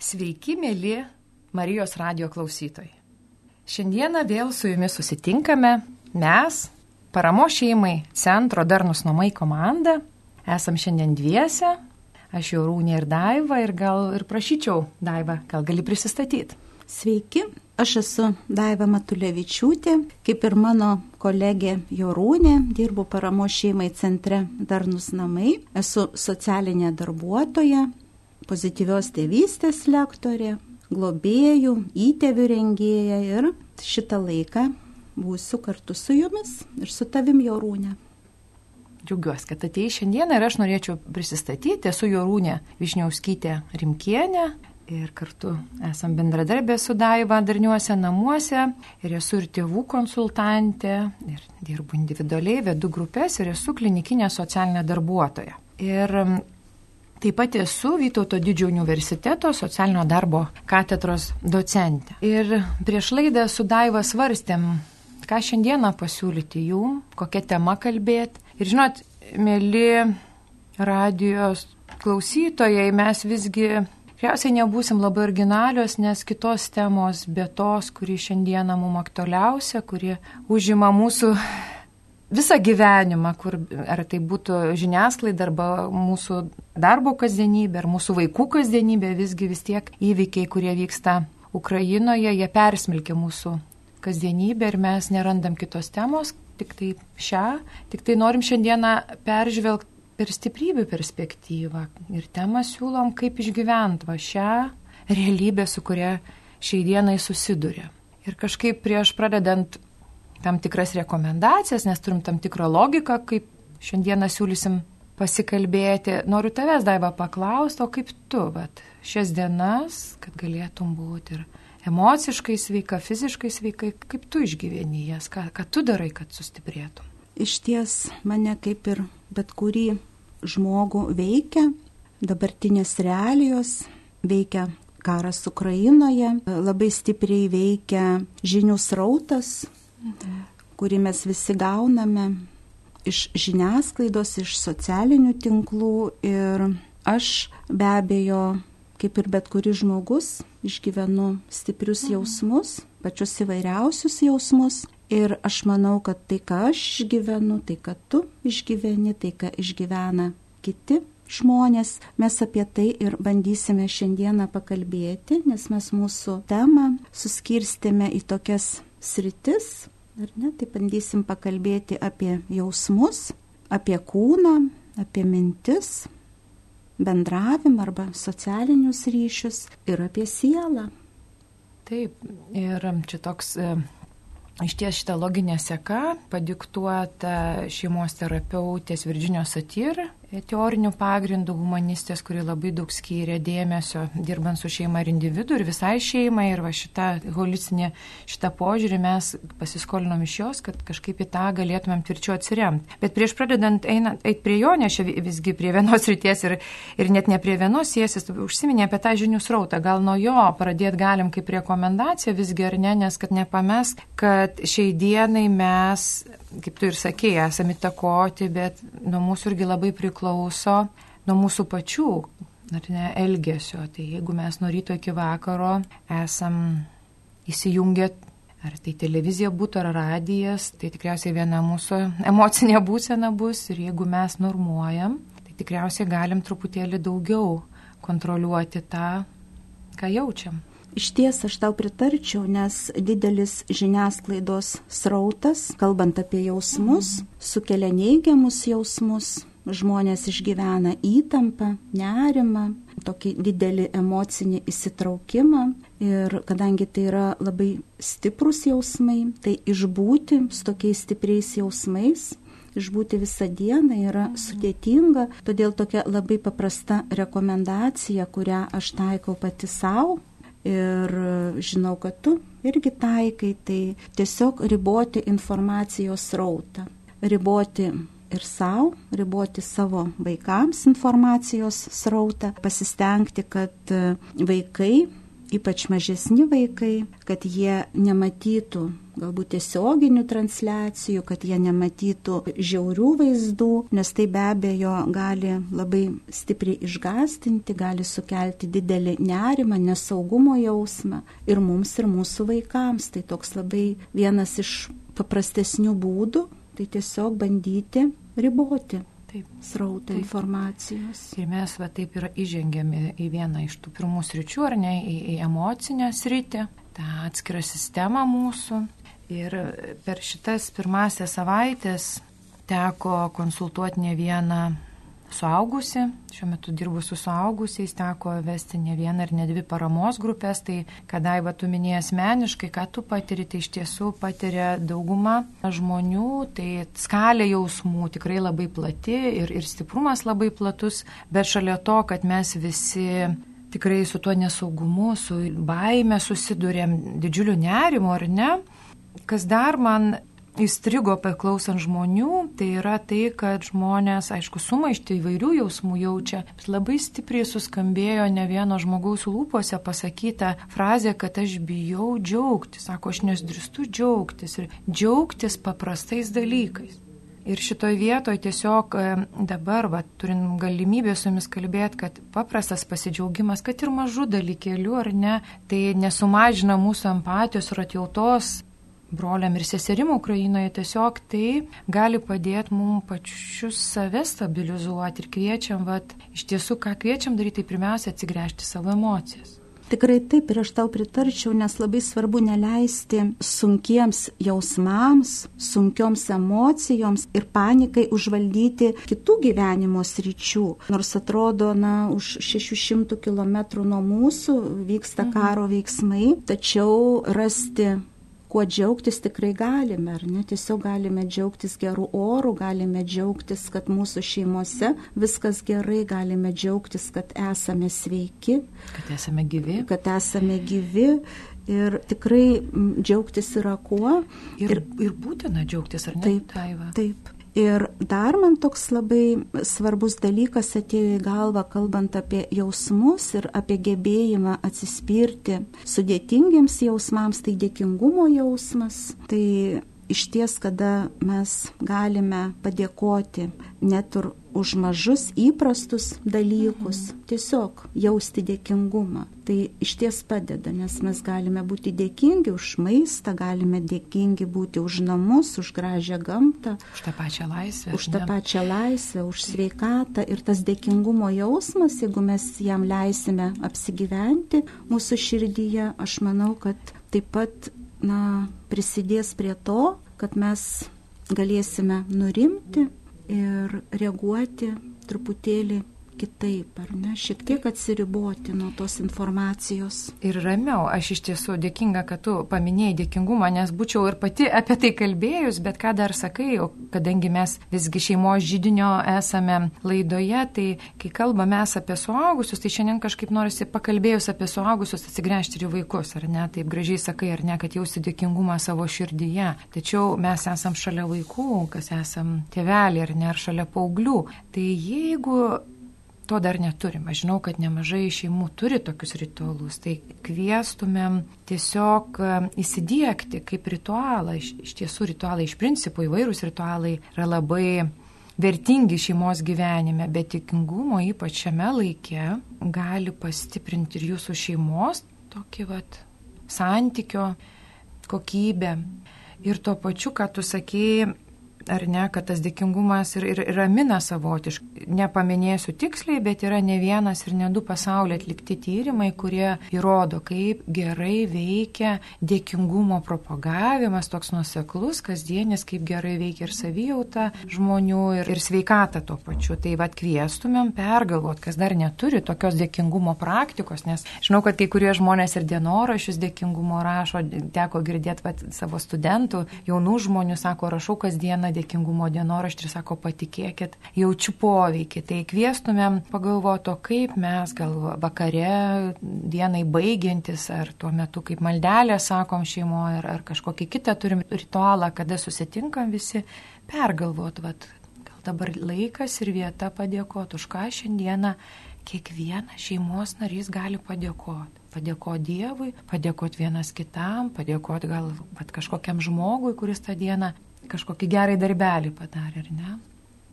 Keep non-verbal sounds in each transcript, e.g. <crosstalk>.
Sveiki, mėly Marijos radio klausytojai. Šiandieną vėl su jumis susitinkame mes, paramo šeimai Centro Darnus namai komanda. Esam šiandien dviese, aš jau Rūnė ir Daiva ir gal ir prašyčiau, Daiva, gal gali prisistatyti. Sveiki, aš esu Daiva Matulevičiūtė, kaip ir mano kolegė Jorūnė, dirbu paramo šeimai centre Darnus namai, esu socialinė darbuotoja, pozityvios tėvystės lektorė, globėjų, įtėvių rengėja ir šitą laiką būsiu kartu su jumis ir su tavim Jorūnė. Džiaugiuosi, kad atėjai šiandieną ir aš norėčiau prisistatyti. Esu Jorūnė Višniauskytė Rimkienė ir kartu esam bendradarbė su Daiva darniuose namuose ir esu ir tėvų konsultantė ir dirbu individualiai, vedu grupės ir esu klinikinė socialinė darbuotoja. Ir Taip pat esu Vytauto didžiojo universiteto socialinio darbo katedros docentė. Ir prieš laidą su Daiva svarstėm, ką šiandieną pasiūlyti jum, kokią temą kalbėti. Ir žinot, mėly radijos klausytojai, mes visgi tikriausiai nebūsim labai originalios, nes kitos temos be tos, kuri šiandieną mums aktualiausia, kuri užima mūsų visą gyvenimą, kur ar tai būtų žiniasklaida arba mūsų darbo kasdienybė, ar mūsų vaikų kasdienybė, visgi vis tiek įvykiai, kurie vyksta Ukrainoje, jie persmelkia mūsų kasdienybę ir mes nerandam kitos temos, tik tai šią, tik tai norim šiandieną peržvelgti per stiprybių perspektyvą ir temą siūlom, kaip išgyventi va šią realybę, su kuria šiai dienai susiduria. Ir kažkaip prieš pradedant tam tikras rekomendacijas, nes turim tam tikrą logiką, kaip šiandieną siūlysim pasikalbėti. Noriu tavęs, Daiva, paklausti, o kaip tu, vat, šias dienas, kad galėtum būti ir emociškai sveika, fiziškai sveika, kaip tu išgyveni jas, ką, ką tu darai, kad sustiprėtum. Iš ties mane kaip ir bet kurį žmogų veikia dabartinės realijos, veikia karas Ukrainoje, labai stipriai veikia žinių srautas, kurį mes visi gauname iš žiniasklaidos, iš socialinių tinklų ir aš be abejo, kaip ir bet kuris žmogus, išgyvenu stiprius mhm. jausmus, pačius įvairiausius jausmus ir aš manau, kad tai, ką aš išgyvenu, tai, ką tu išgyveni, tai, ką išgyvena kiti žmonės, mes apie tai ir bandysime šiandieną pakalbėti, nes mes mūsų temą suskirstėme į tokias sritis, ar ne? Tai bandysim pakalbėti apie jausmus, apie kūną, apie mintis, bendravimą arba socialinius ryšius ir apie sielą. Taip, ir čia toks e, Iš ties šitą loginę seką padiktuota šeimos terapeutės Virginijos Satyr teorinių pagrindų humanistės, kuri labai daug skyrė dėmesio dirbant su šeima ir individu ir visai šeimai. Ir va šitą holistinį, šitą požiūrį mes pasiskolinom iš jos, kad kažkaip į tą galėtumėm tvirčiau atsiremti. Bet prieš pradedant einant eit prie jo, nes čia visgi prie vienos ryties ir, ir net ne prie vienos sėsis, užsiminė apie tą žinių srautą. Gal nuo jo pradėti galim kaip rekomendaciją visgi ar ne, nes kad nepames, kad šiai dienai mes kaip tu ir sakėjai, esame įtakoti, bet nuo mūsų irgi labai priklauso nuo mūsų pačių ar ne, elgesio. Tai jeigu mes nuo ryto iki vakaro esam įsijungę, ar tai televizija būtų, ar radijas, tai tikriausiai viena mūsų emocinė būsena bus ir jeigu mes normuojam, tai tikriausiai galim truputėlį daugiau kontroliuoti tą, ką jaučiam. Iš ties aš tau pritarčiau, nes didelis žiniasklaidos srautas, kalbant apie jausmus, sukelia neigiamus jausmus, žmonės išgyvena įtampą, nerimą, tokį didelį emocinį įsitraukimą. Ir kadangi tai yra labai stiprus jausmai, tai išbūti su tokiais stipriais jausmais išbūti visą dieną yra sudėtinga, todėl tokia labai paprasta rekomendacija, kurią aš taikau pati savo, ir žinau, kad tu irgi taikai, tai tiesiog riboti informacijos rautą, riboti ir savo, riboti savo vaikams informacijos srautą, pasistengti, kad vaikai ypač mažesni vaikai, kad jie nematytų galbūt tiesioginių transliacijų, kad jie nematytų žiaurių vaizdų, nes tai be abejo gali labai stipriai išgastinti, gali sukelti didelį nerimą, nesaugumo jausmą ir mums, ir mūsų vaikams. Tai toks labai vienas iš paprastesnių būdų, tai tiesiog bandyti riboti Taip. srautą taip. informacijos. Ir mes va taip yra įžengiami į vieną iš tų pirmų sričių, ar ne, į, į emocinę sritį, tą atskirą sistemą mūsų. Ir per šitas pirmasias savaitės teko konsultuoti ne vieną suaugusi, šiuo metu dirbu su suaugusiais, teko vesti ne vieną ir ne dvi paramos grupės, tai kadai va tu minėjai asmeniškai, ką tu patiri, tai iš tiesų patiria dauguma žmonių, tai skalė jausmų tikrai labai plati ir, ir stiprumas labai platus, bet šalia to, kad mes visi tikrai su tuo nesaugumu, su baime susidurėm, didžiuliu nerimu ar ne, kas dar man įstrigo paklausant žmonių, tai yra tai, kad žmonės, aišku, sumaišti įvairių jausmų jaučia, bet labai stipriai suskambėjo ne vieno žmogaus lūpose pasakyta frazė, kad aš bijau džiaugtis, sako, aš nesdristu džiaugtis ir džiaugtis paprastais dalykais. Ir šitoje vietoje tiesiog e, dabar, va, turim galimybę su jumis kalbėti, kad paprastas pasidžiaugimas, kad ir mažų dalykėlių ar ne, tai nesumažina mūsų empatijos ir atjautos broliam ir seserim Ukrainoje, tiesiog tai gali padėti mums pačius save stabilizuoti ir kviečiam, vat, iš tiesų, ką kviečiam daryti, tai pirmiausia atsigręžti savo emocijas. Tikrai taip ir aš tau pritarčiau, nes labai svarbu neleisti sunkiems jausmams, sunkioms emocijoms ir panikai užvaldyti kitų gyvenimo sričių. Nors atrodo, na, už 600 km nuo mūsų vyksta mhm. karo veiksmai, tačiau rasti kuo džiaugtis tikrai galime, ar ne? Tiesiog galime džiaugtis gerų orų, galime džiaugtis, kad mūsų šeimose viskas gerai, galime džiaugtis, kad esame sveiki. Kad esame gyvi. Kad esame gyvi. Ir tikrai džiaugtis yra kuo. Ir, ir, ir būtina džiaugtis, ar ne? Taip, taiva. taip. Ir dar man toks labai svarbus dalykas atėjo į galvą, kalbant apie jausmus ir apie gebėjimą atsispirti sudėtingiems jausmams, tai dėkingumo jausmas. Tai iš ties, kada mes galime padėkoti net ir už mažus įprastus dalykus, mhm. tiesiog jausti dėkingumą. Tai iš ties padeda, nes mes galime būti dėkingi už maistą, galime dėkingi būti už namus, už gražią gamtą. Už tą pačią laisvę. Už tą ne? pačią laisvę, už sveikatą. Ir tas dėkingumo jausmas, jeigu mes jam leisime apsigyventi mūsų širdyje, aš manau, kad taip pat na, prisidės prie to, kad mes galėsime nurimti ir reaguoti truputėlį kitaip, ar ne, šiek tiek atsiriboti nuo tos informacijos. Ir ramiau, aš iš tiesų dėkinga, kad tu paminėjai dėkingumą, nes būčiau ir pati apie tai kalbėjus, bet ką dar sakai, o kadangi mes visgi šeimos žydinio esame laidoje, tai kai kalbame apie suaugusius, tai šiandien kažkaip norisi pakalbėjus apie suaugusius atsigręžti ir į vaikus, ar ne, taip gražiai sakai, ar ne, kad jausi dėkingumą savo širdyje. Tačiau mes esam šalia vaikų, kas esam tėveliai, ar ne, ar šalia paauglių. Tai jeigu to dar neturim. Aš žinau, kad nemažai šeimų turi tokius ritualus, tai kvieštumėm tiesiog e, įsidėkti kaip ritualą. Iš, iš tiesų ritualai iš principo įvairūs ritualai yra labai vertingi šeimos gyvenime, bet tikingumo ypač šiame laike gali pastiprinti ir jūsų šeimos tokį vat santykio kokybę. Ir tuo pačiu, ką tu sakėjai, ar ne, kad tas dėkingumas ir, ir ramina savotiškai. Nepaminėsiu tiksliai, bet yra ne vienas ir ne du pasaulyje atlikti tyrimai, kurie įrodo, kaip gerai veikia dėkingumo propagavimas, toks nuseklus, kasdienis, kaip gerai veikia ir savijauta žmonių ir, ir sveikata tuo pačiu. Tai vad kvieštumėm pergalvot, kas dar neturi tokios dėkingumo praktikos, nes žinau, kad kai kurie žmonės ir dienorašius dėkingumo rašo, teko girdėti savo studentų, jaunų žmonių, sako, rašau kasdieną dėkingumo dienoraštį ir sako, patikėkit, jaučiu poveikį. Tai kvieštumėm pagalvoto, kaip mes gal vakare, dienai baigiantis, ar tuo metu kaip maldelė sakom šeimoje, ar, ar kažkokį kitą turim ritualą, kada susitinkam visi, pergalvot, vat, gal dabar laikas ir vieta padėkoti, už ką šiandieną kiekvienas šeimos narys gali padėkoti. Padėkoti Dievui, padėkoti vienas kitam, padėkoti gal vat, kažkokiam žmogui, kuris tą dieną kažkokį gerai darbelį padarė, ar ne?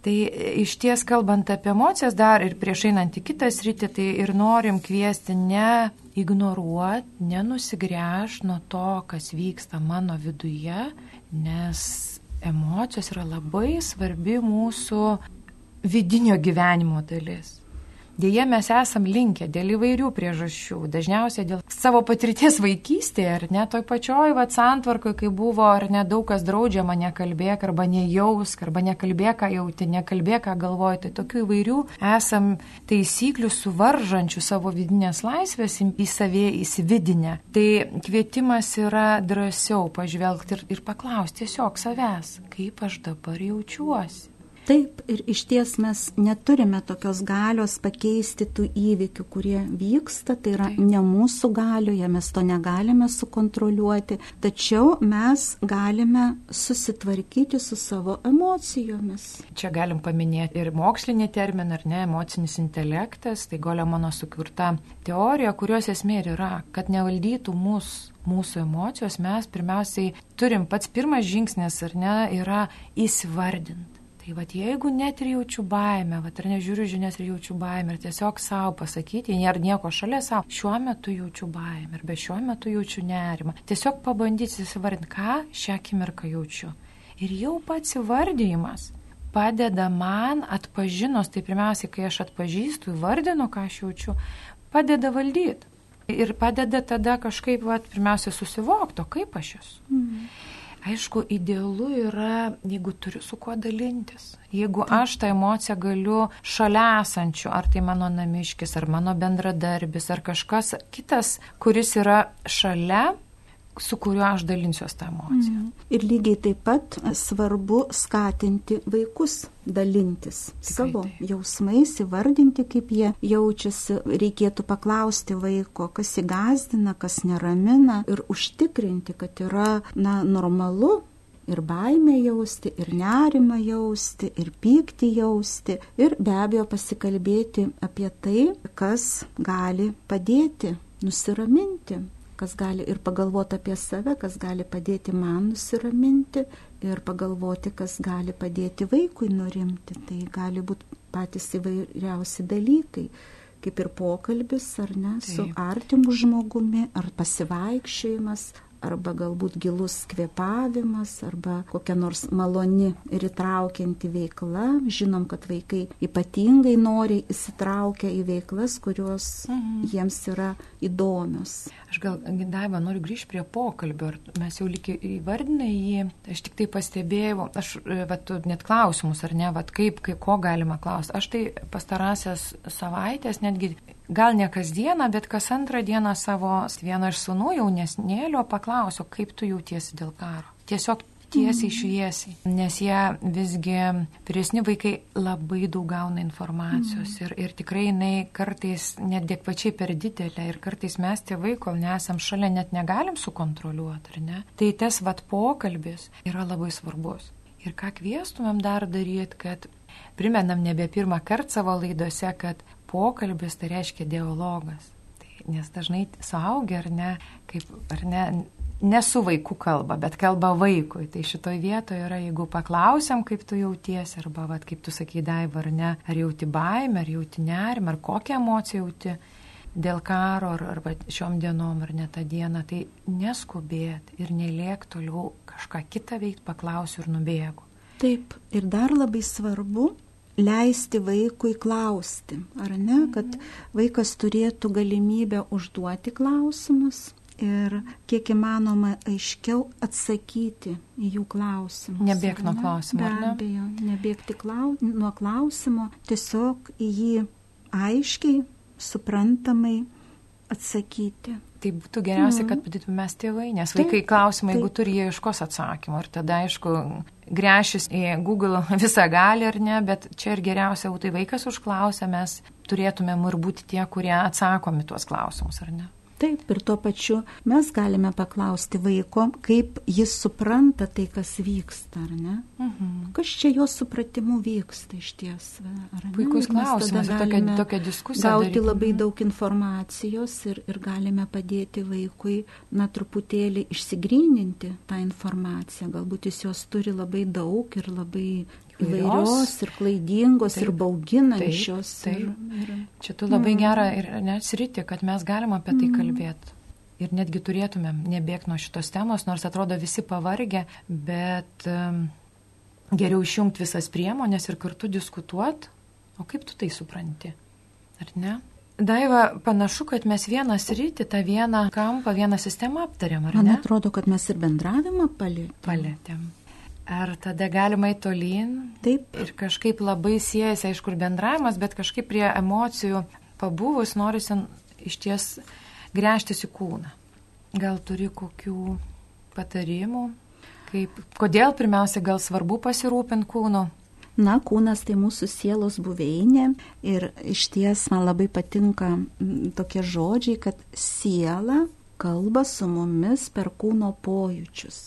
Tai iš ties kalbant apie emocijas dar ir prieš einant į kitą sritį, tai ir norim kviesti ne ignoruoti, nenusigręž nuo to, kas vyksta mano viduje, nes emocijos yra labai svarbi mūsų vidinio gyvenimo dalis. Dėje mes esam linkę dėl įvairių priežasčių, dažniausiai dėl savo patirties vaikystėje, ar ne, toj pačioj vat santvarkoj, kai buvo, ar ne, daug kas draudžiama nekalbėk, arba nejausk, arba nekalbėk, ką jauti, nekalbėk, ką galvoji, tai tokių įvairių esam taisyklių suvaržančių savo vidinės laisvės į savie įsividinę. Tai kvietimas yra drąsiau pažvelgti ir, ir paklausti tiesiog savęs, kaip aš dabar jaučiuosi. Taip, ir iš ties mes neturime tokios galios pakeisti tų įvykių, kurie vyksta, tai yra Taip. ne mūsų galioje, mes to negalime sukontroliuoti, tačiau mes galime susitvarkyti su savo emocijomis. Čia galim paminėti ir mokslinį terminą, ar ne, emocinis intelektas, tai golio mano sukurta teorija, kurios esmė ir yra, kad nevaldytų mūsų mūsų emocijos, mes pirmiausiai turim pats pirmas žingsnis, ar ne, yra įsivardinti Tai vad jeigu net ir jaučiu baimę, vad ar nežiūriu žinias ir jaučiu baimę, ir tiesiog savo pasakyti, nėra nieko šalia savo, šiuo metu jaučiu baimę, ir be šiuo metu jaučiu nerimą. Tiesiog pabandyti įsivardinti, ką šią akimirką jaučiu. Ir jau pats įvardyjimas padeda man atpažinus, tai pirmiausia, kai aš atpažįstu, įvardinu, ką aš jaučiu, padeda valdyti. Ir padeda tada kažkaip, vat, pirmiausia, susivokti, kaip aš esu. Mm. Aišku, idealu yra, jeigu turiu su kuo dalintis. Jeigu aš tą emociją galiu šalia esančių, ar tai mano namiškis, ar mano bendradarbis, ar kažkas kitas, kuris yra šalia, su kuriuo aš dalinsiuos tą emociją. Mm. Ir lygiai taip pat svarbu skatinti vaikus dalintis Tikrai savo tai. jausmais, įvardinti, kaip jie jaučiasi. Reikėtų paklausti vaiko, kas įgazdina, kas neramina ir užtikrinti, kad yra na, normalu ir baimę jausti, ir nerimą jausti, ir pyktį jausti, ir be abejo pasikalbėti apie tai, kas gali padėti nusiraminti kas gali ir pagalvoti apie save, kas gali padėti man nusiraminti ir pagalvoti, kas gali padėti vaikui nurimti. Tai gali būti patys įvairiausi dalykai, kaip ir pokalbis ar ne, Taip. su artimu žmogumi, ar pasivaikščiojimas, arba galbūt gilus kvėpavimas, arba kokia nors maloni ir įtraukianti veikla. Žinom, kad vaikai ypatingai nori įsitraukia į veiklas, kurios mhm. jiems yra įdomios. Aš gal, Daiva, noriu grįžti prie pokalbio. Mes jau lygiai įvardinai jį, aš tik tai pastebėjau, aš, vat, net klausimus, ar ne, vat, kaip, kaip, ko galima klausti. Aš tai pastarąsias savaitės netgi gal ne kasdieną, bet kas antrą dieną savo vieno iš sunų jaunesnėlio paklausiu, kaip tu jautiesi dėl karo. Tiesiog tiesiai šviesiai, nes jie visgi vyresni vaikai labai daug gauna informacijos mm. ir, ir tikrai jinai kartais nedėkvačiai per didelė ir kartais mes tėvai, kol nesam šalia, net negalim sukontroliuoti, ar ne? Tai tas vat pokalbis yra labai svarbus. Ir ką kvieštumėm dar daryti, kad primenam nebe pirmą kartą savo laidose, kad pokalbis tai reiškia dialogas. Tai, nes dažnai suaugę ar ne, kaip, ar ne, nesu vaikų kalba, bet kalba vaikui. Tai šitoje vietoje yra, jeigu paklausiam, kaip tu jauties, arba vat, kaip tu sakai, daiva, ar ne, ar jauti baimę, ar jauti nerimą, ar kokią emociją jauti dėl karo, ar, arba šiom dienom, ar ne tą dieną, tai neskubėt ir nelėk toliau kažką kitą veikti, paklausiu ir nubėgu. Taip, ir dar labai svarbu leisti vaikui klausti, ar ne, kad vaikas turėtų galimybę užduoti klausimus ir kiek įmanoma aiškiau atsakyti į jų klausimus. Nebėgti nuo klausimo. Be abejo, nebėgti klau, nuo klausimo, tiesiog į jį aiškiai, suprantamai atsakyti. Tai būtų geriausia, kad padarytume mes tėvai, nes vaikai klausimą, jeigu turi, jie iškos atsakymą. Ir tada, aišku, grešis į Google <laughs> visą gali ar ne, bet čia ir geriausia, tai vaikas užklausia, mes turėtumėm ir būti tie, kurie atsakomi tuos klausimus, ar ne? Taip, ir tuo pačiu mes galime paklausti vaiko, kaip jis supranta tai, kas vyksta, ar ne? Mhm. Kas čia jo supratimu vyksta iš ties. Puikus klausimas, tokia, tokia diskusija. Gauti daryti. labai daug informacijos ir, ir galime padėti vaikui, na, truputėlį išsigryninti tą informaciją. Galbūt jis jos turi labai daug ir labai įvairios ir klaidingos taip, ir bauginančios. Taip, taip. Ir, ir, Čia tu labai mm. gerą ir net sritį, kad mes galim apie tai mm. kalbėti. Ir netgi turėtumėm nebėgti nuo šitos temos, nors atrodo visi pavargę, bet um, geriau išjungti visas priemonės ir kartu diskutuoti, o kaip tu tai supranti, ar ne? Daiva, panašu, kad mes vieną sritį, tą vieną kampą, vieną sistemą aptarėm, ar Man ne? Man atrodo, kad mes ir bendravimą palėtėm. Palėtėm. Ar tada galima į tolyn? Taip. Ir kažkaip labai siejasi, aišku, ir bendravimas, bet kažkaip prie emocijų pabuvus norisi iš ties gręžtis į kūną. Gal turi kokių patarimų? Kaip, kodėl pirmiausia gal svarbu pasirūpinti kūnu? Na, kūnas tai mūsų sielos buveinė ir iš ties man labai patinka tokie žodžiai, kad siela kalba su mumis per kūno pojūčius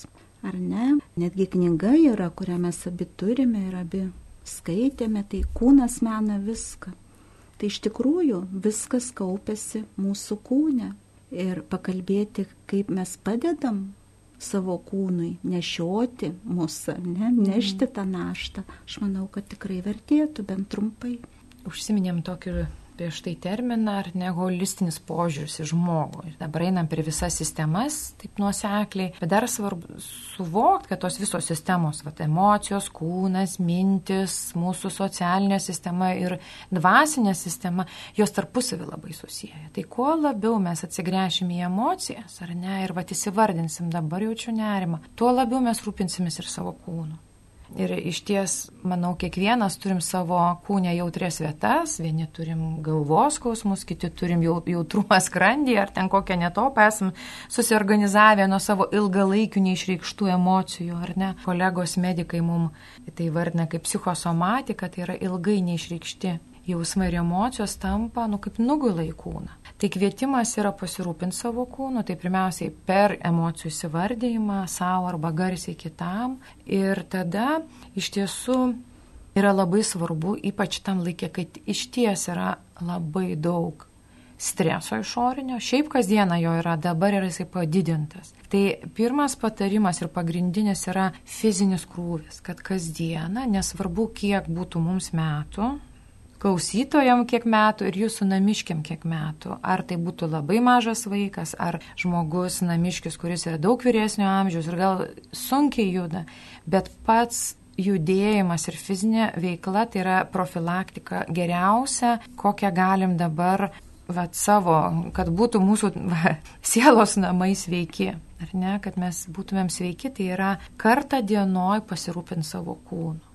ar ne? Netgi knyga yra, kurią mes abi turime ir abi skaitėme, tai kūnas mena viską. Tai iš tikrųjų viskas kaupėsi mūsų kūne. Ir pakalbėti, kaip mes padedam savo kūnui nešioti mūsų, ne, nešti tą naštą, aš manau, kad tikrai vertėtų bent trumpai. Užsiminėm tokį prieš tai terminą, ar ne holistinis požiūris į žmogų. Ir dabar einam per visas sistemas, taip nuosekliai, bet dar svarbu suvokti, kad tos visos sistemos, va, emocijos, kūnas, mintis, mūsų socialinė sistema ir dvasinė sistema, jos tarpusavį labai susiję. Tai kuo labiau mes atsigręšim į emocijas, ar ne, ir va, įsivardinsim, dabar jaučiu nerimą, tuo labiau mes rūpinsimės ir savo kūnu. Ir iš ties, manau, kiekvienas turim savo kūnę jautrės vietas, vieni turim galvos skausmus, kiti turim jautrumą skrandį ar ten kokią netopą esam susiorganizavę nuo savo ilgalaikių neišreikštų emocijų, ar ne. Kolegos medikai mums tai vardina kaip psichosomatika, tai yra ilgai neišreikšti jausmai ir emocijos tampa, nu, kaip nugula į kūną. Tai kvietimas yra pasirūpinti savo kūnu, tai pirmiausiai per emocijų įsivardėjimą savo arba garsiai kitam. Ir tada iš tiesų yra labai svarbu, ypač tam laikė, kad iš ties yra labai daug streso išorinio, šiaip kasdieną jo yra, dabar yra jisai padidintas. Tai pirmas patarimas ir pagrindinis yra fizinis krūvis, kad kasdieną, nesvarbu kiek būtų mums metų, klausytojam kiek metų ir jūsų namiškiam kiek metų. Ar tai būtų labai mažas vaikas, ar žmogus namiškis, kuris yra daug vyresnio amžiaus ir gal sunkiai juda, bet pats judėjimas ir fizinė veikla tai yra profilaktika geriausia, kokią galim dabar vat, savo, kad būtų mūsų va, <laughs> sielos namai sveiki. Ar ne, kad mes būtumėm sveiki, tai yra kartą dienoj pasirūpinti savo kūnu.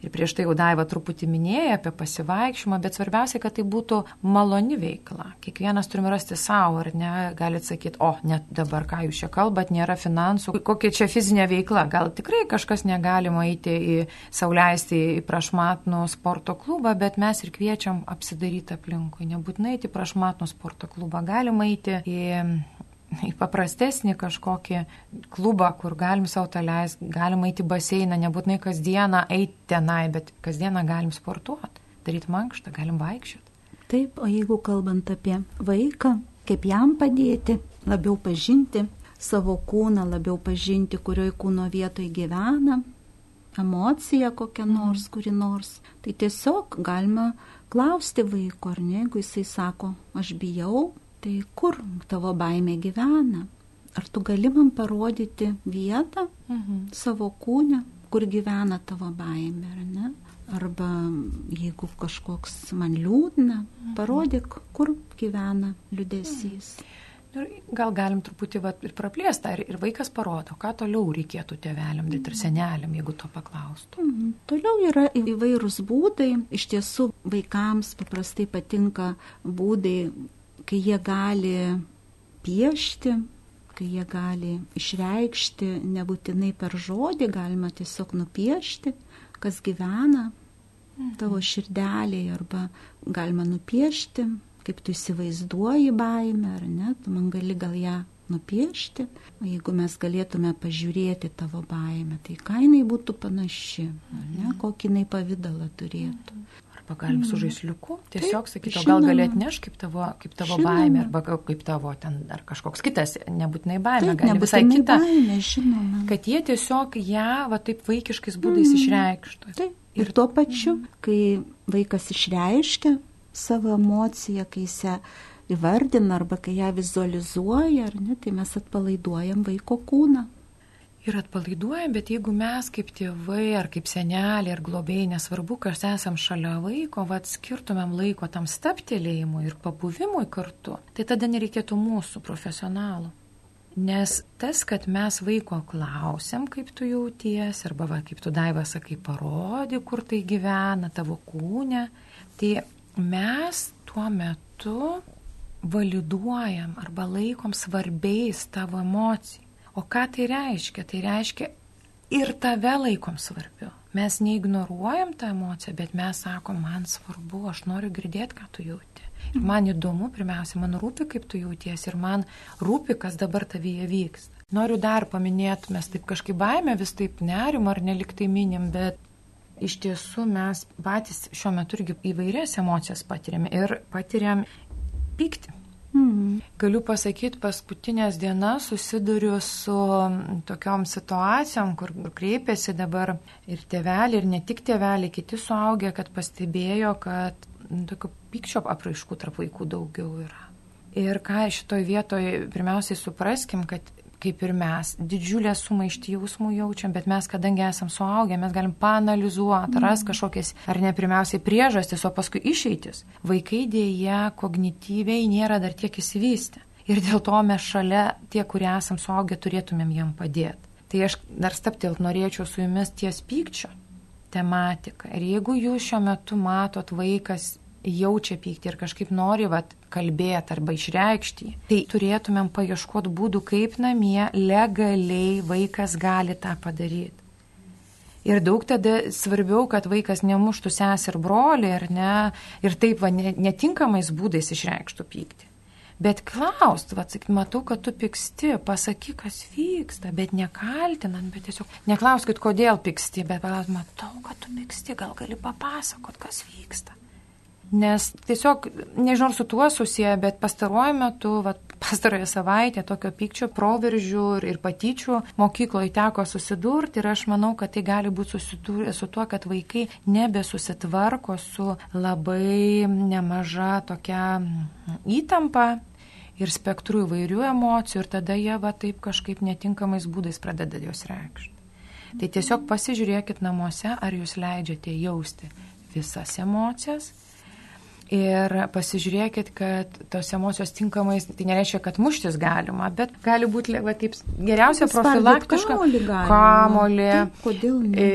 Ir prieš tai jau Daiva truputį minėjo apie pasivaikščiojimą, bet svarbiausia, kad tai būtų maloni veikla. Kiekvienas turime rasti savo, ar ne, galit sakyti, o, net dabar ką jūs čia kalbat, nėra finansų, kokia čia fizinė veikla. Gal tikrai kažkas negalima eiti į sauliaisti į prašmatnų sporto klubą, bet mes ir kviečiam apsidaryti aplinkui. Nebūtinai eiti į prašmatnų sporto klubą, galima eiti į į paprastesnį kažkokį klubą, kur galim savo tą leisti, galim eiti baseiną, nebūtinai kasdieną eiti tenai, bet kasdieną galim sportuoti, daryti mankštą, galim vaikščioti. Taip, o jeigu kalbant apie vaiką, kaip jam padėti, labiau pažinti savo kūną, labiau pažinti, kurioje kūno vietoje gyvena, emocija kokia mhm. nors, kuri nors, tai tiesiog galima klausti vaiko, ar ne, jeigu jisai sako, aš bijau, Tai kur tavo baimė gyvena? Ar tu gali man parodyti vietą mhm. savo kūnę, kur gyvena tavo baimė, ar ne? Arba jeigu kažkoks man liūdna, mhm. parodyk, kur gyvena liudesys. Mhm. Ir gal galim truputį va, ir praplėstą, ir, ir vaikas parodo, ką toliau reikėtų tėveliam ir seneliam, jeigu to paklaustų. Mm, toliau yra įvairūs būdai. Iš tiesų vaikams paprastai patinka būdai kai jie gali piešti, kai jie gali išreikšti, nebūtinai per žodį, galima tiesiog nupiešti, kas gyvena tavo širdelėje arba galima nupiešti kaip tu įsivaizduoji baimę, ar ne, tu man gali gal ją nupiešti, o jeigu mes galėtume pažiūrėti tavo baimę, tai ką jinai būtų panaši, ar ne, mhm. kokį jinai pavydalą turėtų. Arba galim su mhm. žaisliuku tiesiog sakyti, gal gali atneš kaip tavo, kaip tavo žinoma. baimė, arba kaip tavo ten ar kažkoks kitas, nebūtinai baimė, gali visai kita. Baimė, žinoma. Kad jie tiesiog ją va taip vaikiškais būdais mm. išreikštų. Taip. Ir tuo pačiu, kai vaikas išreiškia savo emociją, kai jis ją įvardina arba kai ją vizualizuoja, ar ne, tai mes atpalaiduojam vaiko kūną. Ir atpalaiduojam, bet jeigu mes kaip tėvai ar kaip seneliai ar globėjai, nesvarbu, kas esam šalia vaiko, vad skirtumėm laiko tam staptelėjimui ir pabuvimui kartu, tai tada nereikėtų mūsų profesionalų. Nes tas, kad mes vaiko klausiam, kaip tu jauties, arba va, kaip tu daiva sakai, parodi, kur tai gyvena tavo kūne, tai mes tuo metu validuojam arba laikom svarbiais tavo emocijų. O ką tai reiškia? Tai reiškia ir tave laikom svarbiu. Mes neignoruojam tą emociją, bet mes sakom, man svarbu, aš noriu girdėti, ką tu jauti. Ir man įdomu, pirmiausia, man rūpi, kaip tu jauties ir man rūpi, kas dabar tavyje vyksta. Noriu dar paminėti, mes taip kažkaip baimę vis taip nerim ar neliktai minim, bet iš tiesų mes patys šiuo metu irgi įvairias emocijas patiriam ir patiriam pyktį. Mm. Galiu pasakyti, paskutinės dienas susiduriu su tokiom situacijom, kur kreipiasi dabar ir tėveliai, ir ne tik tėveliai, kiti suaugę, kad pastebėjo, kad tokio pykčio apraiškų tarp vaikų daugiau yra. Ir ką šitoj vietoje pirmiausiai supraskim, kad kaip ir mes, didžiulę sumaištį jausmų jaučiam, bet mes, kadangi esam suaugę, mes galim panalizuoti, mm. ras kažkokias, ar ne pirmiausiai priežastis, o paskui išeitis. Vaikai dėja kognityviai nėra dar tiek įsivystę. Ir dėl to mes šalia tie, kurie esam suaugę, turėtumėm jam padėti. Tai aš dar staptelt norėčiau su jumis ties pykčio tematika. Ir jeigu jūs šiuo metu matot vaikas jaučia pyktį ir kažkaip nori vat, kalbėti arba išreikšti, tai turėtumėm paieškoti būdų, kaip namie legaliai vaikas gali tą padaryti. Ir daug tada svarbiau, kad vaikas nemuštų sesę ir brolį, ar ne, ir taip va, netinkamais būdais išreikštų pyktį. Bet klaust, va, sakyk, matau, kad tu pyksti, pasakyk, kas vyksta, bet nekaltinant, bet tiesiog neklauskit, kodėl pyksti, bet matau, kad tu pyksti, gal gali papasakot, kas vyksta. Nes tiesiog, nežinau, su tuo susiję, bet pastaruoju metu, vat, <laughs> pastarąją savaitę tokio pykčio proveržių ir, patyčių mokykloje teko susidurti ir aš manau, kad tai gali būti susidūrę su tuo, kad vaikai nebesusitvarko su labai nemaža tokia įtampa ir spektru įvairių emocijų ir tada jie va taip kažkaip netinkamais būdais pradeda jos reikšti. Tai tiesiog pasižiūrėkit namuose, ar jūs leidžiate jausti visas emocijas Ir pasižiūrėkit, kad tos emocijos tinkamai, tai nereiškia, kad muštis galima, bet gali būti, va, taip, geriausia profilaktiška kamolį. Kodėl ne?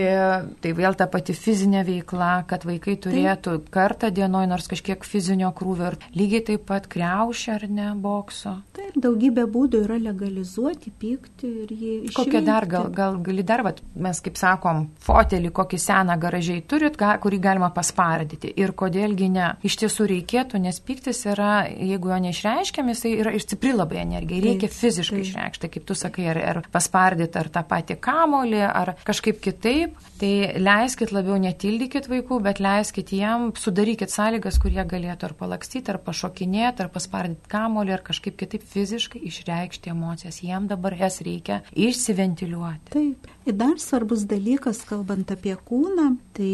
Tai vėl ta pati fizinė veikla, kad vaikai turėtų taip. kartą dienoje nors kažkiek fizinio krūvio ir lygiai taip pat kreušia ar ne bokso. Taip, daugybė būdų yra legalizuoti, pykti ir jį išveikti. Kokią dar, gal, gal gali dar, va, mes kaip sakom, fotelį kokį seną garažiai turit, kurį galima paspardyti ir kodėlgi ne. Iš tiesų reikėtų, nes piktis yra, jeigu jo neišreiškiam, jisai yra ir stipri labai energija. Reikia fiziškai taip. išreikšti, kaip tu sakai, ar, ar paspardyti, ar tą patį kamolį, ar kažkaip kitaip. Tai leiskit labiau netildykit vaikų, bet leiskit jiem, sudarykit sąlygas, kurie galėtų ar palakstyti, ar pašokinėti, ar paspardyti kamolį, ar kažkaip kitaip fiziškai išreikšti emocijas. Jiem dabar jas reikia išsiventiliuoti. Taip. Ir dar svarbus dalykas, kalbant apie kūną, tai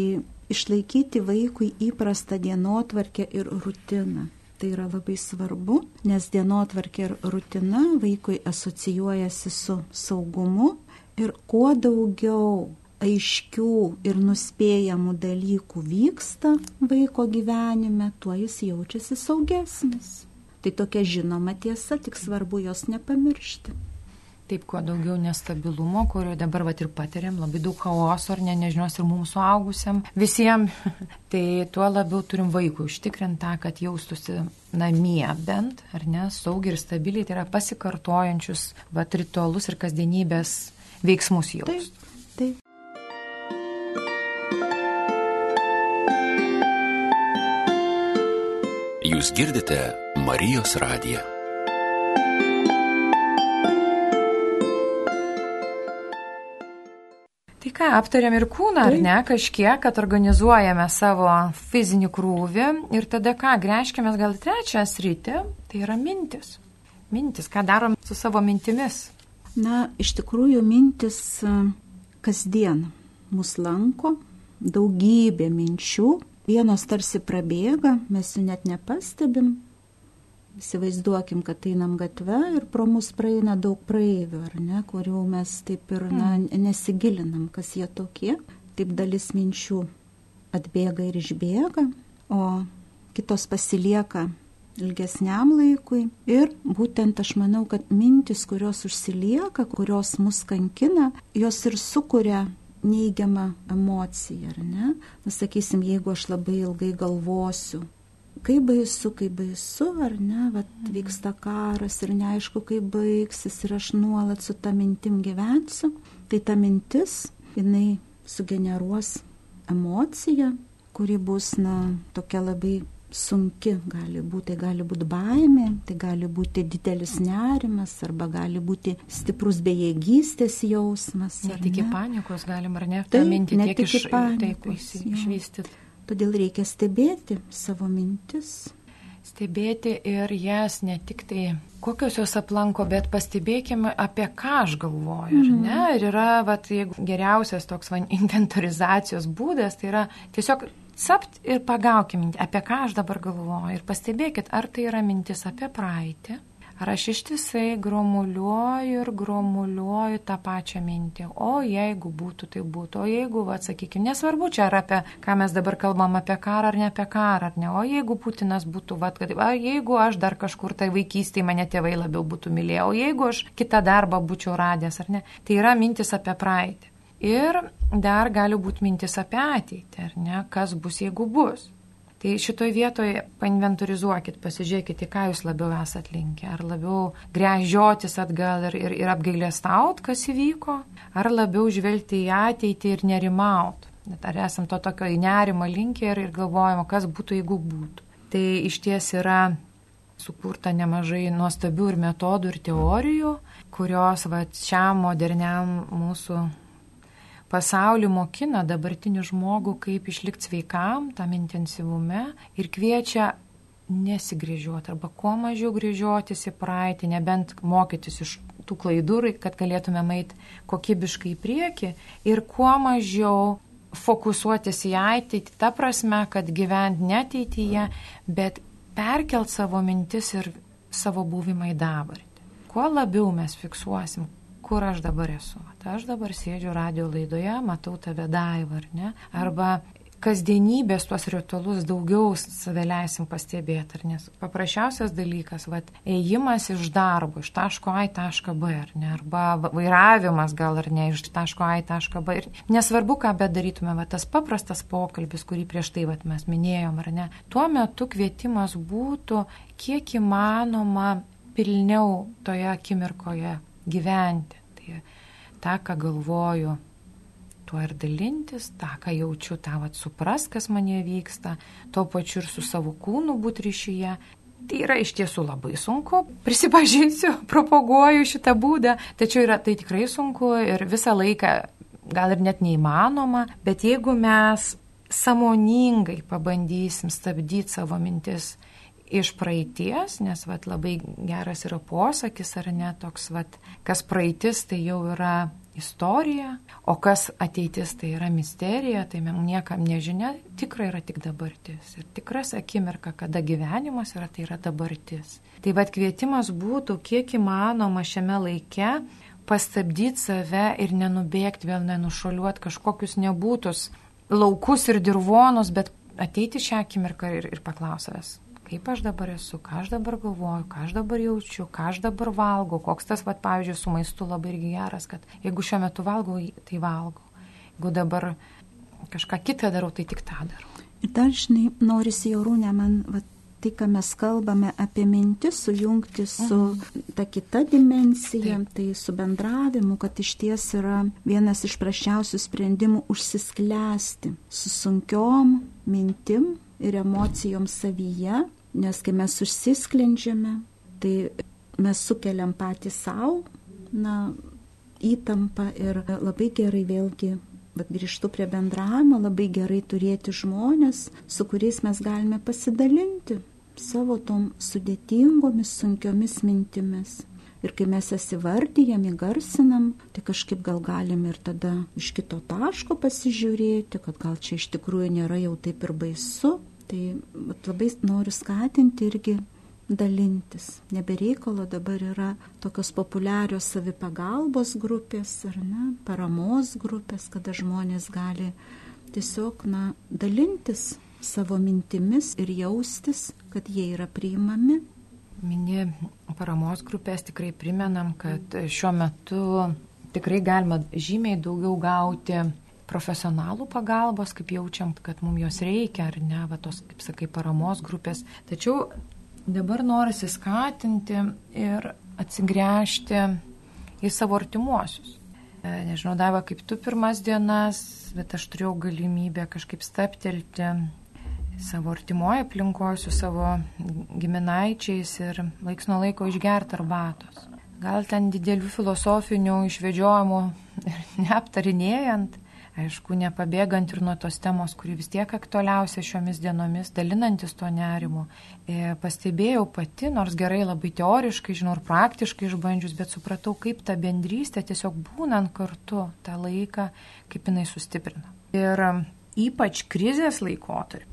išlaikyti vaikui įprastą dienotvarkę ir rutiną. Tai yra labai svarbu, nes dienotvarkė ir rutina vaikui asocijuojasi su saugumu ir kuo daugiau aiškių ir nuspėjamų dalykų vyksta vaiko gyvenime, tuo jis jaučiasi saugesnis. Tai tokia žinoma tiesa, tik svarbu jos nepamiršti. Taip, kuo daugiau nestabilumo, kurio dabar vat ir patiriam, labai daug chaoso, ar ne, nežinios ir mums suaugusiam, visiems, <laughs> tai tuo labiau turim vaikų užtikrintą, kad jaustųsi namie bent, ar ne, saugiai ir stabiliai, tai yra pasikartojančius vat ritualus ir kasdienybės veiksmus jaustų. Taip, taip. Jūs girdite Marijos radiją. Tai ką, aptariam ir kūną, ar ne, kažkiek, kad organizuojame savo fizinį krūvį ir tada ką, grėžkime gal trečią sritį, tai yra mintis. Mintis, ką darom su savo mintimis. Na, iš tikrųjų, mintis e, kasdien mus lanko, daugybė minčių, vienos tarsi prabėga, mes jų net nepastebim, Įsivaizduokim, kad einam gatve ir pro mus praeina daug praeivių, ar ne, kurių mes taip ir na, hmm. nesigilinam, kas jie tokie. Taip dalis minčių atbėga ir išbėga, o kitos pasilieka ilgesniam laikui. Ir būtent aš manau, kad mintis, kurios užsilieka, kurios mus kankina, jos ir sukuria neigiamą emociją, ar ne? Pasakysim, jeigu aš labai ilgai galvosiu kaip baisu, kaip baisu, ar ne, vat, vyksta karas ir neaišku, kaip baigsis ir aš nuolat su tą mintim gyvensiu, tai ta mintis, jinai sugeneruos emociją, kuri bus, na, tokia labai sunki gali būti, tai gali būti baimė, tai gali būti didelis nerimas arba gali būti stiprus bejėgystės jausmas. Net iki panikos galim ar ne, tą mintį tiek iš, taip, išvystyti. Todėl reikia stebėti savo mintis. Stebėti ir jas ne tik tai, kokios jos aplanko, bet pastebėkime, apie ką aš galvoju. -hmm. ne? Ir yra, vat, jeigu geriausias toks van, <laughs> inventorizacijos būdas, tai yra tiesiog sapt ir pagaukim, apie ką aš dabar galvoju. Ir pastebėkit, ar tai yra mintis apie praeitį, Ar aš ištisai gromuliuoju ir gromuliuoju tą pačią mintį. O jeigu būtų, tai būtų. O jeigu, va, sakykime, nesvarbu čia ar apie, ką mes dabar kalbam, apie karą ar ne apie karą, ar ne. O jeigu Putinas būtų, va, kad, o jeigu aš dar kažkur tai vaikystėje mane tėvai labiau būtų mylėję, o jeigu aš kitą darbą būčiau radęs, ar ne. Tai yra mintis apie praeitį. Ir dar gali būti mintis apie ateitį, ar ne, kas bus, jeigu bus. Tai šitoj vietoje painventorizuokit, pasižiūrėkit, į ką jūs labiau esat linkę. Ar labiau grėžiotis atgal ir, ir, ir apgailėstaut, kas įvyko, ar labiau žvelgti į ateitį ir nerimaut. Ar esam to tokio į nerimą linkę ir, ir galvojama, kas būtų, jeigu būtų. Tai iš ties yra sukurta nemažai nuostabių ir metodų ir teorijų, kurios va, šiam moderniam mūsų pasaulį mokina dabartinį žmogų, kaip išlikti sveikam tam intensyvume ir kviečia nesigrėžiuoti arba kuo mažiau grėžiotis į praeitį, nebent mokytis iš tų klaidų, kad galėtume eiti kokybiškai į priekį ir kuo mažiau fokusuotis į ateitį, ta prasme, kad gyvent ne ateityje, bet perkelt savo mintis ir savo buvimą į dabartį. Kuo labiau mes fiksuosim, kur aš dabar esu. Tai aš dabar sėdžiu radio laidoje, matau tave daivą, ar ne? Arba kasdienybės tuos ritualus daugiau save leisim pastebėti, ar nes paprasčiausias dalykas, vad, ėjimas iš darbo, iš taško A į tašką B, ar ne, arba vairavimas gal ar ne, iš taško A į tašką B. Ir nesvarbu, ką bedarytume, va, tas paprastas pokalbis, kurį prieš tai va, mes minėjom, ar ne, tuo metu kvietimas būtų kiek įmanoma pilniau toje akimirkoje gyventi tą, ką galvoju, tuo ir dalintis, tą, ką jaučiu, tą vat supras, kas mane vyksta, tuo pačiu ir su savo kūnu būti ryšyje. Tai yra iš tiesų labai sunku, <laughs> prisipažinsiu, propaguoju šitą būdą, tačiau yra tai tikrai sunku ir visą laiką gal ir net neįmanoma, bet jeigu mes samoningai pabandysim stabdyti savo mintis iš praeities, nes vat, labai geras yra posakis, ar ne toks, vat, kas praeitis tai jau yra istorija, o kas ateitis tai yra misterija, tai mums niekam nežinia, tikrai yra tik dabartis. Ir tikras akimirka, kada gyvenimas yra, tai yra dabartis. Tai vad kvietimas būtų kiek įmanoma šiame laike pastabdyti save ir nenubėgti vėl, nenušoliuoti kažkokius nebūtus laukus ir dirvonus, bet ateiti šią akimirką ir, ir paklausęs, kaip aš dabar esu, ką aš dabar galvoju, ką aš dabar jaučiu, ką aš dabar valgau, koks tas, va, pavyzdžiui, su maistu labai irgi geras, kad jeigu šiuo metu valgau, tai valgau. Jeigu dabar kažką kitą darau, tai tik tą darau. Ir dar, žinai, norisi jaurūnė man, va, tai, ką mes kalbame apie mintis, sujungti su mhm. ta kita dimensija, Taip. tai su bendravimu, kad iš ties yra vienas iš prašiausių sprendimų užsisklęsti su sunkiom mintim ir emocijom savyje Nes kai mes užsisklendžiame, tai mes sukeliam patį savo, na, įtampą ir labai gerai vėlgi Bet grįžtu prie bendravimo, labai gerai turėti žmonės, su kuriais mes galime pasidalinti savo tom sudėtingomis, sunkiomis mintimis. Ir kai mes jas įvardyjam, įgarsinam, tai kažkaip gal galim ir tada iš kito taško pasižiūrėti, kad gal čia iš tikrųjų nėra jau taip ir baisu. Tai labai noriu skatinti irgi dalintis. Nebereikalo dabar yra tokios populiarios savipagalbos grupės ar ne, paramos grupės, kada žmonės gali tiesiog, na, dalintis savo mintimis ir jaustis, kad jie yra priimami. Mini paramos grupės tikrai primenam, kad šiuo metu tikrai galima žymiai daugiau gauti profesionalų pagalbos, kaip jaučiam, kad mums jos reikia, ar ne, va tos, kaip sakai, paramos grupės. Tačiau dabar norisi skatinti ir atsigręžti į savo artimuosius. E, nežinau, Dava, kaip tu pirmas dienas, bet aš turėjau galimybę kažkaip staptelti savo artimoje aplinkoje su savo giminaičiais ir laiks nuo laiko išgerti arbatos. Gal ten didelių filosofinių išvedžiojimų <laughs> neaptarinėjant, aišku, nepabėgant ir nuo tos temos, kuri vis tiek aktualiausia šiomis dienomis, dalinantis tuo nerimu. E, pastebėjau pati, nors gerai labai teoriškai, žinau, ir praktiškai išbandžius, bet supratau, kaip ta bendrystė tiesiog būnant kartu tą laiką, kaip jinai sustiprina. Ir ypač krizės laikotarpiu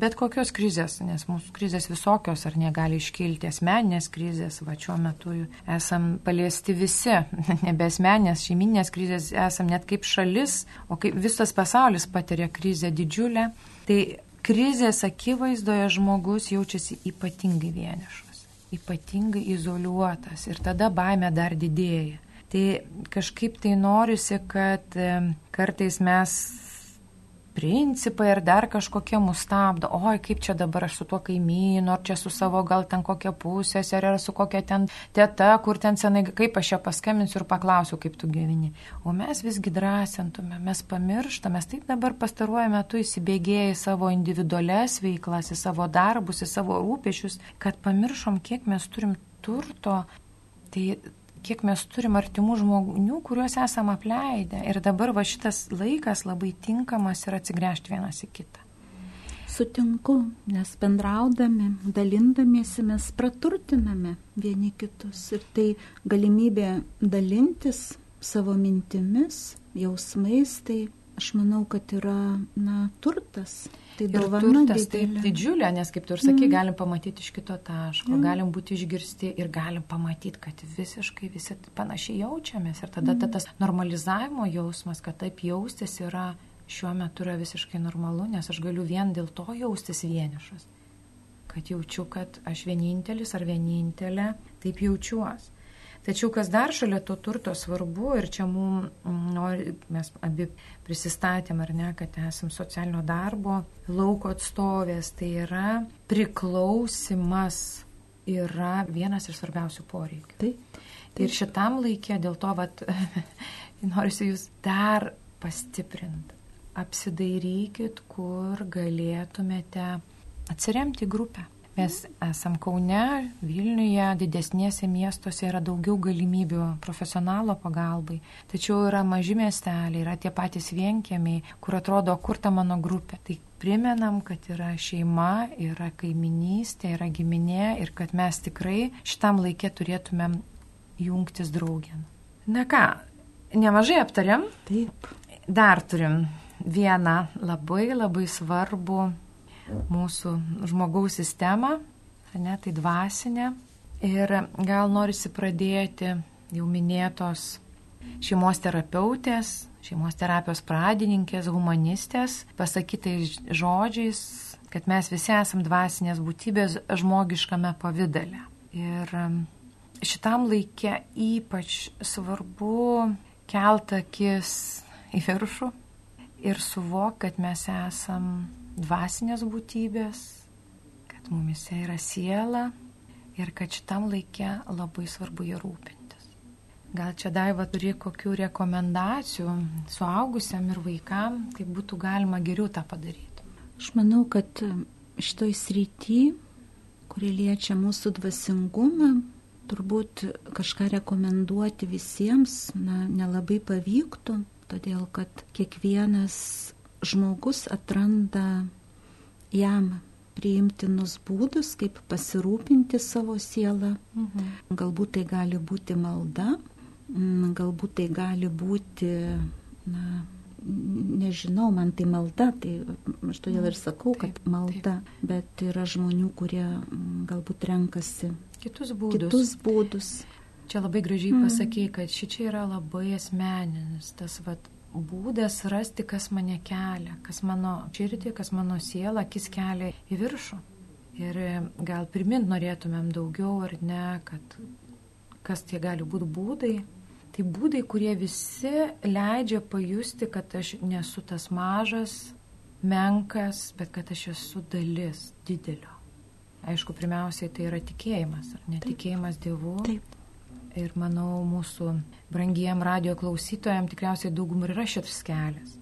bet kokios krizės, nes mūsų krizės visokios ar negali iškilti asmeninės krizės, va šiuo metu esam paliesti visi, <laughs> nebe asmeninės, šeiminės krizės, esam net kaip šalis, o kaip visas pasaulis patiria krizę didžiulę, tai krizės akivaizdoje žmogus jaučiasi ypatingai vienišas, ypatingai izoliuotas ir tada baime dar didėja. Tai kažkaip tai norisi, kad kartais mes principai ar dar kažkokie mus stabdo, oi kaip čia dabar aš su tuo kaimynu, ar čia su savo gal ten kokia pusė, ar, ar su kokia ten teta, kur ten senai, kaip aš ją paskambinsiu ir paklausiu, kaip tu gyveni. O mes visgi drąsintume, mes pamirštame, mes taip dabar pastaruoju metu įsibėgėjai savo individualias veiklas, į savo darbus, į savo rūpešius, kad pamiršom, kiek mes turim turto. Tai kiek mes turim artimų žmonių, kuriuos esam apleidę. Ir dabar va šitas laikas labai tinkamas ir atsigręžti vienas į kitą. Sutinku, nes bendraudami, dalindamiesi mes praturtiname vieni kitus. Ir tai galimybė dalintis savo mintimis, jausmais, tai aš manau, kad yra na, turtas. Tai dovana turtas taip didžiulė, nes kaip tu ir sakai, mm. galim pamatyti iš kito taško, mm. galim būti išgirsti ir galim pamatyti, kad visiškai visi panašiai jaučiamės. Ir tada mm. tas normalizavimo jausmas, kad taip jaustis yra šiuo metu yra visiškai normalu, nes aš galiu vien dėl to jaustis vienišas. Kad jaučiu, kad aš vienintelis ar vienintelė taip jaučiuosi. Tačiau kas dar šalia to turto svarbu ir čia mums, nori, mes abi prisistatėm ar ne, kad esam socialinio darbo lauko atstovės, tai yra priklausimas yra vienas iš svarbiausių poreikių. Taip. taip. Ir šitam laikė dėl to, vat, <laughs> norisi jūs dar pastiprinti. Apsidairykit, kur galėtumėte atsiremti grupę. Mes esam Kaune, Vilniuje, didesnėse miestuose yra daugiau galimybių profesionalo pagalbai, tačiau yra maži miesteliai, yra tie patys vienkiamiai, kur atrodo, kur ta mano grupė. Tai primenam, kad yra šeima, yra kaiminystė, yra giminė ir kad mes tikrai šitam laikė turėtumėm jungtis draugien. Na ką, nemažai aptariam. Taip. Dar turim vieną labai labai svarbų mūsų žmogaus sistemą, ne, tai dvasinė. Ir gal norisi pradėti jau minėtos šeimos terapeutės, šeimos terapijos pradininkės, humanistės, pasakytais žodžiais, kad mes visi esam dvasinės būtybės žmogiškame pavydale. Ir um, šitam laikė ypač svarbu keltakis į viršų ir suvok, kad mes esam dvasinės būtybės, kad mumise yra siela ir kad šitam laikė labai svarbu ją rūpintis. Gal čia daiva turi kokių rekomendacijų suaugusiam ir vaikam, kaip būtų galima geriau tą padaryti? Aš manau, kad šitoj srity kuri liečia mūsų dvasingumą. Turbūt kažką rekomenduoti visiems na, nelabai pavyktų, todėl kad kiekvienas žmogus atranda jam priimtinus būdus, kaip pasirūpinti savo sielą. Mhm. Galbūt tai gali būti malda, mm, galbūt tai gali būti, na, nežinau, man tai malda, tai aš todėl ir sakau, kad taip, malda, taip. bet yra žmonių, kurie mm, galbūt renkasi kitus būdus. Kitus būdus. Čia labai gražiai mm. pasakė, kad ši čia yra labai asmeninis, tas vat, būdas rasti, kas mane kelia, kas mano širdį, kas mano sielą, akis kelia į viršų. Ir e, gal primint norėtumėm daugiau ar ne, kad kas tie gali būti būdai. Tai būdai, kurie visi leidžia pajusti, kad aš nesu tas mažas, menkas, bet kad aš esu dalis didelio. Aišku, pirmiausiai tai yra tikėjimas, ar netikėjimas Dievu. Taip. Ir manau, mūsų brangiem radio klausytojams tikriausiai daugum yra šitas kelias.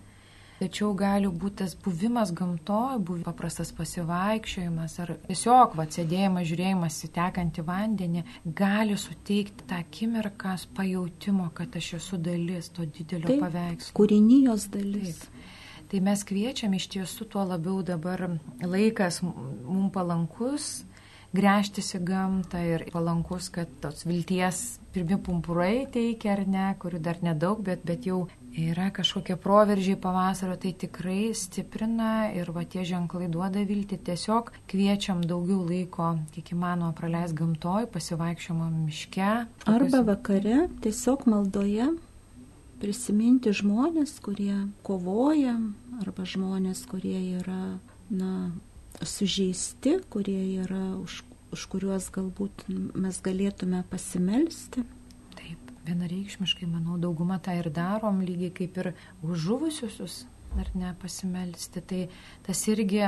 Tačiau gali būti tas buvimas gamtoje, buvimas paprastas pasivaikščiojimas ar tiesiog va, sėdėjimas, žiūrėjimas į tekantį vandenį gali suteikti tą akimirką pajautimo, kad aš esu dalis to didelio Taip, paveikslo. Kūrinijos dalis. Taip. Tai mes kviečiam iš tiesų tuo labiau dabar laikas mums palankus gręžtis į gamtą ir palankus, kad tos vilties pirmi pumpurai teikia ar ne, kurių dar nedaug, bet, bet jau yra kažkokie proveržiai pavasario, tai tikrai stiprina ir va tie ženklai duoda viltį. Tiesiog kviečiam daugiau laiko, kiek įmanoma, praleis gamtoj, pasivaikščiojimo miške. Arba vakare tiesiog maldoje prisiminti žmonės, kurie kovoja, arba žmonės, kurie yra, na, sužeisti, kurie yra už, už kuriuos galbūt mes galėtume pasimelsti. Taip, vienareikšmiškai, manau, dauguma tą ir darom, lygiai kaip ir už žuvusiusius, ar ne, pasimelsti. Tai tas irgi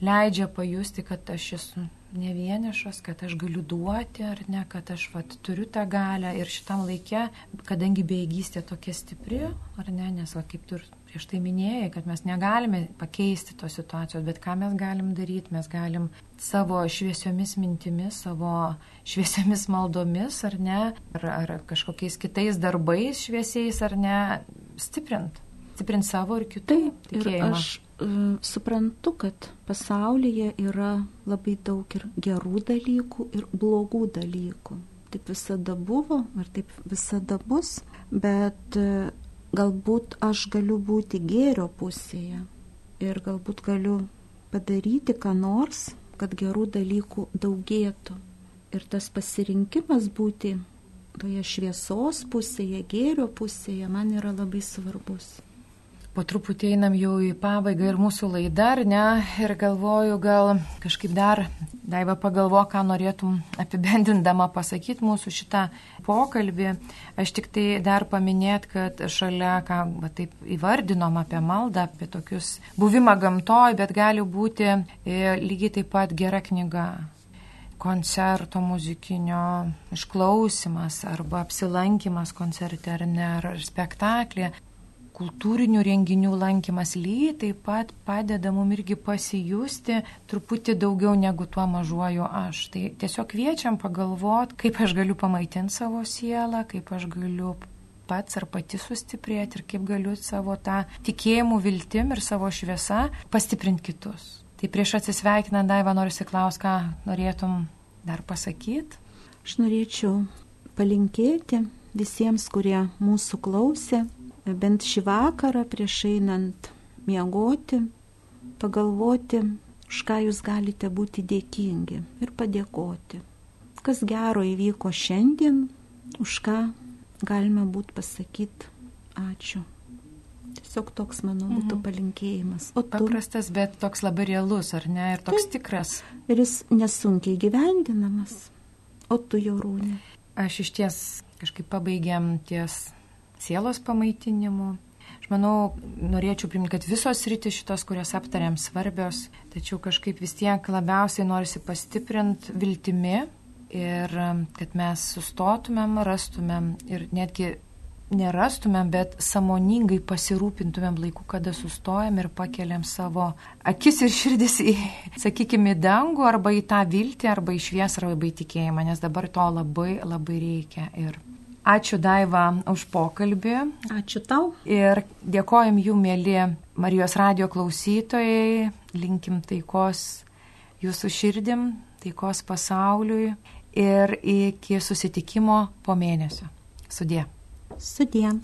leidžia pajusti, kad aš esu ne vienišas, kad aš galiu duoti, ar ne, kad aš vat, turiu tą galę ir šitam laikė, kadangi bejėgystė tokia stipri, ar ne, nes, va, kaip tu prieš tai minėjai, kad mes negalime pakeisti tos situacijos, bet ką mes galim daryti, mes galim savo šviesiomis mintimis, savo šviesiomis maldomis, ar ne, ar, ar kažkokiais kitais darbais šviesiais, ar ne, stiprint, stiprint savo ir kitų Taip, tikėjimą. Ir aš uh, suprantu, kad pasaulyje yra labai daug ir gerų dalykų, ir blogų dalykų. Taip visada buvo ir taip visada bus, bet uh, galbūt aš galiu būti gėrio pusėje ir galbūt galiu padaryti ką nors, kad gerų dalykų daugėtų. Ir tas pasirinkimas būti toje šviesos pusėje, gėrio pusėje man yra labai svarbus po truputį einam jau į pabaigą ir mūsų laida, ar ne? Ir galvoju, gal kažkaip dar, Daiva, pagalvo, ką norėtum apibendindama pasakyti mūsų šitą pokalbį. Aš tik tai dar paminėt, kad šalia, ką va, taip įvardinom apie maldą, apie tokius buvimą gamtoj, bet gali būti lygiai taip pat gera knyga koncerto muzikinio išklausimas arba apsilankimas koncerte ar ne, ar spektaklė kultūrinių renginių lankymas lygiai taip pat padeda mum irgi pasijusti truputį daugiau negu tuo mažuoju aš. Tai tiesiog kviečiam pagalvot, kaip aš galiu pamaitinti savo sielą, kaip aš galiu pats ar pati sustiprėti ir kaip galiu savo tą tikėjimų viltim ir savo šviesą pastiprinti kitus. Tai prieš atsisveikinant, Daiva, noriu įsiklausti, ką norėtum dar pasakyti. Aš norėčiau palinkėti visiems, kurie mūsų klausė, bent šį vakarą prieš einant miegoti, pagalvoti, už ką jūs galite būti dėkingi ir padėkoti. Kas gero įvyko šiandien, už ką galime būti pasakyti ačiū. Tiesiog toks, manau, būtų mhm. palinkėjimas. O tu... Paprastas, bet toks labai realus, ar ne? Ir toks Taip. tikras. Ir jis nesunkiai gyvendinamas. O tu jau rūnė. Aš iš ties kažkaip pabaigiam ties sielos pamaitinimu. Aš manau, norėčiau priminti, kad visos rytis šitos, kurias aptariam, svarbios, tačiau kažkaip vis tiek labiausiai norisi pastiprinti viltimi ir um, kad mes sustotumėm, rastumėm ir netgi nerastumėm, bet samoningai pasirūpintumėm laiku, kada sustojam ir pakeliam savo akis ir širdis į, <laughs> sakykime, dangų arba į tą viltį, arba į šviesą, arba į tikėjimą, nes dabar to labai labai reikia. Ir ačiū Daiva už pokalbį. Ačiū tau. Ir dėkojom jų, mėly Marijos radio klausytojai, linkim taikos jūsų širdim, taikos pasauliui ir iki susitikimo po mėnesio. Sudė. Sudė.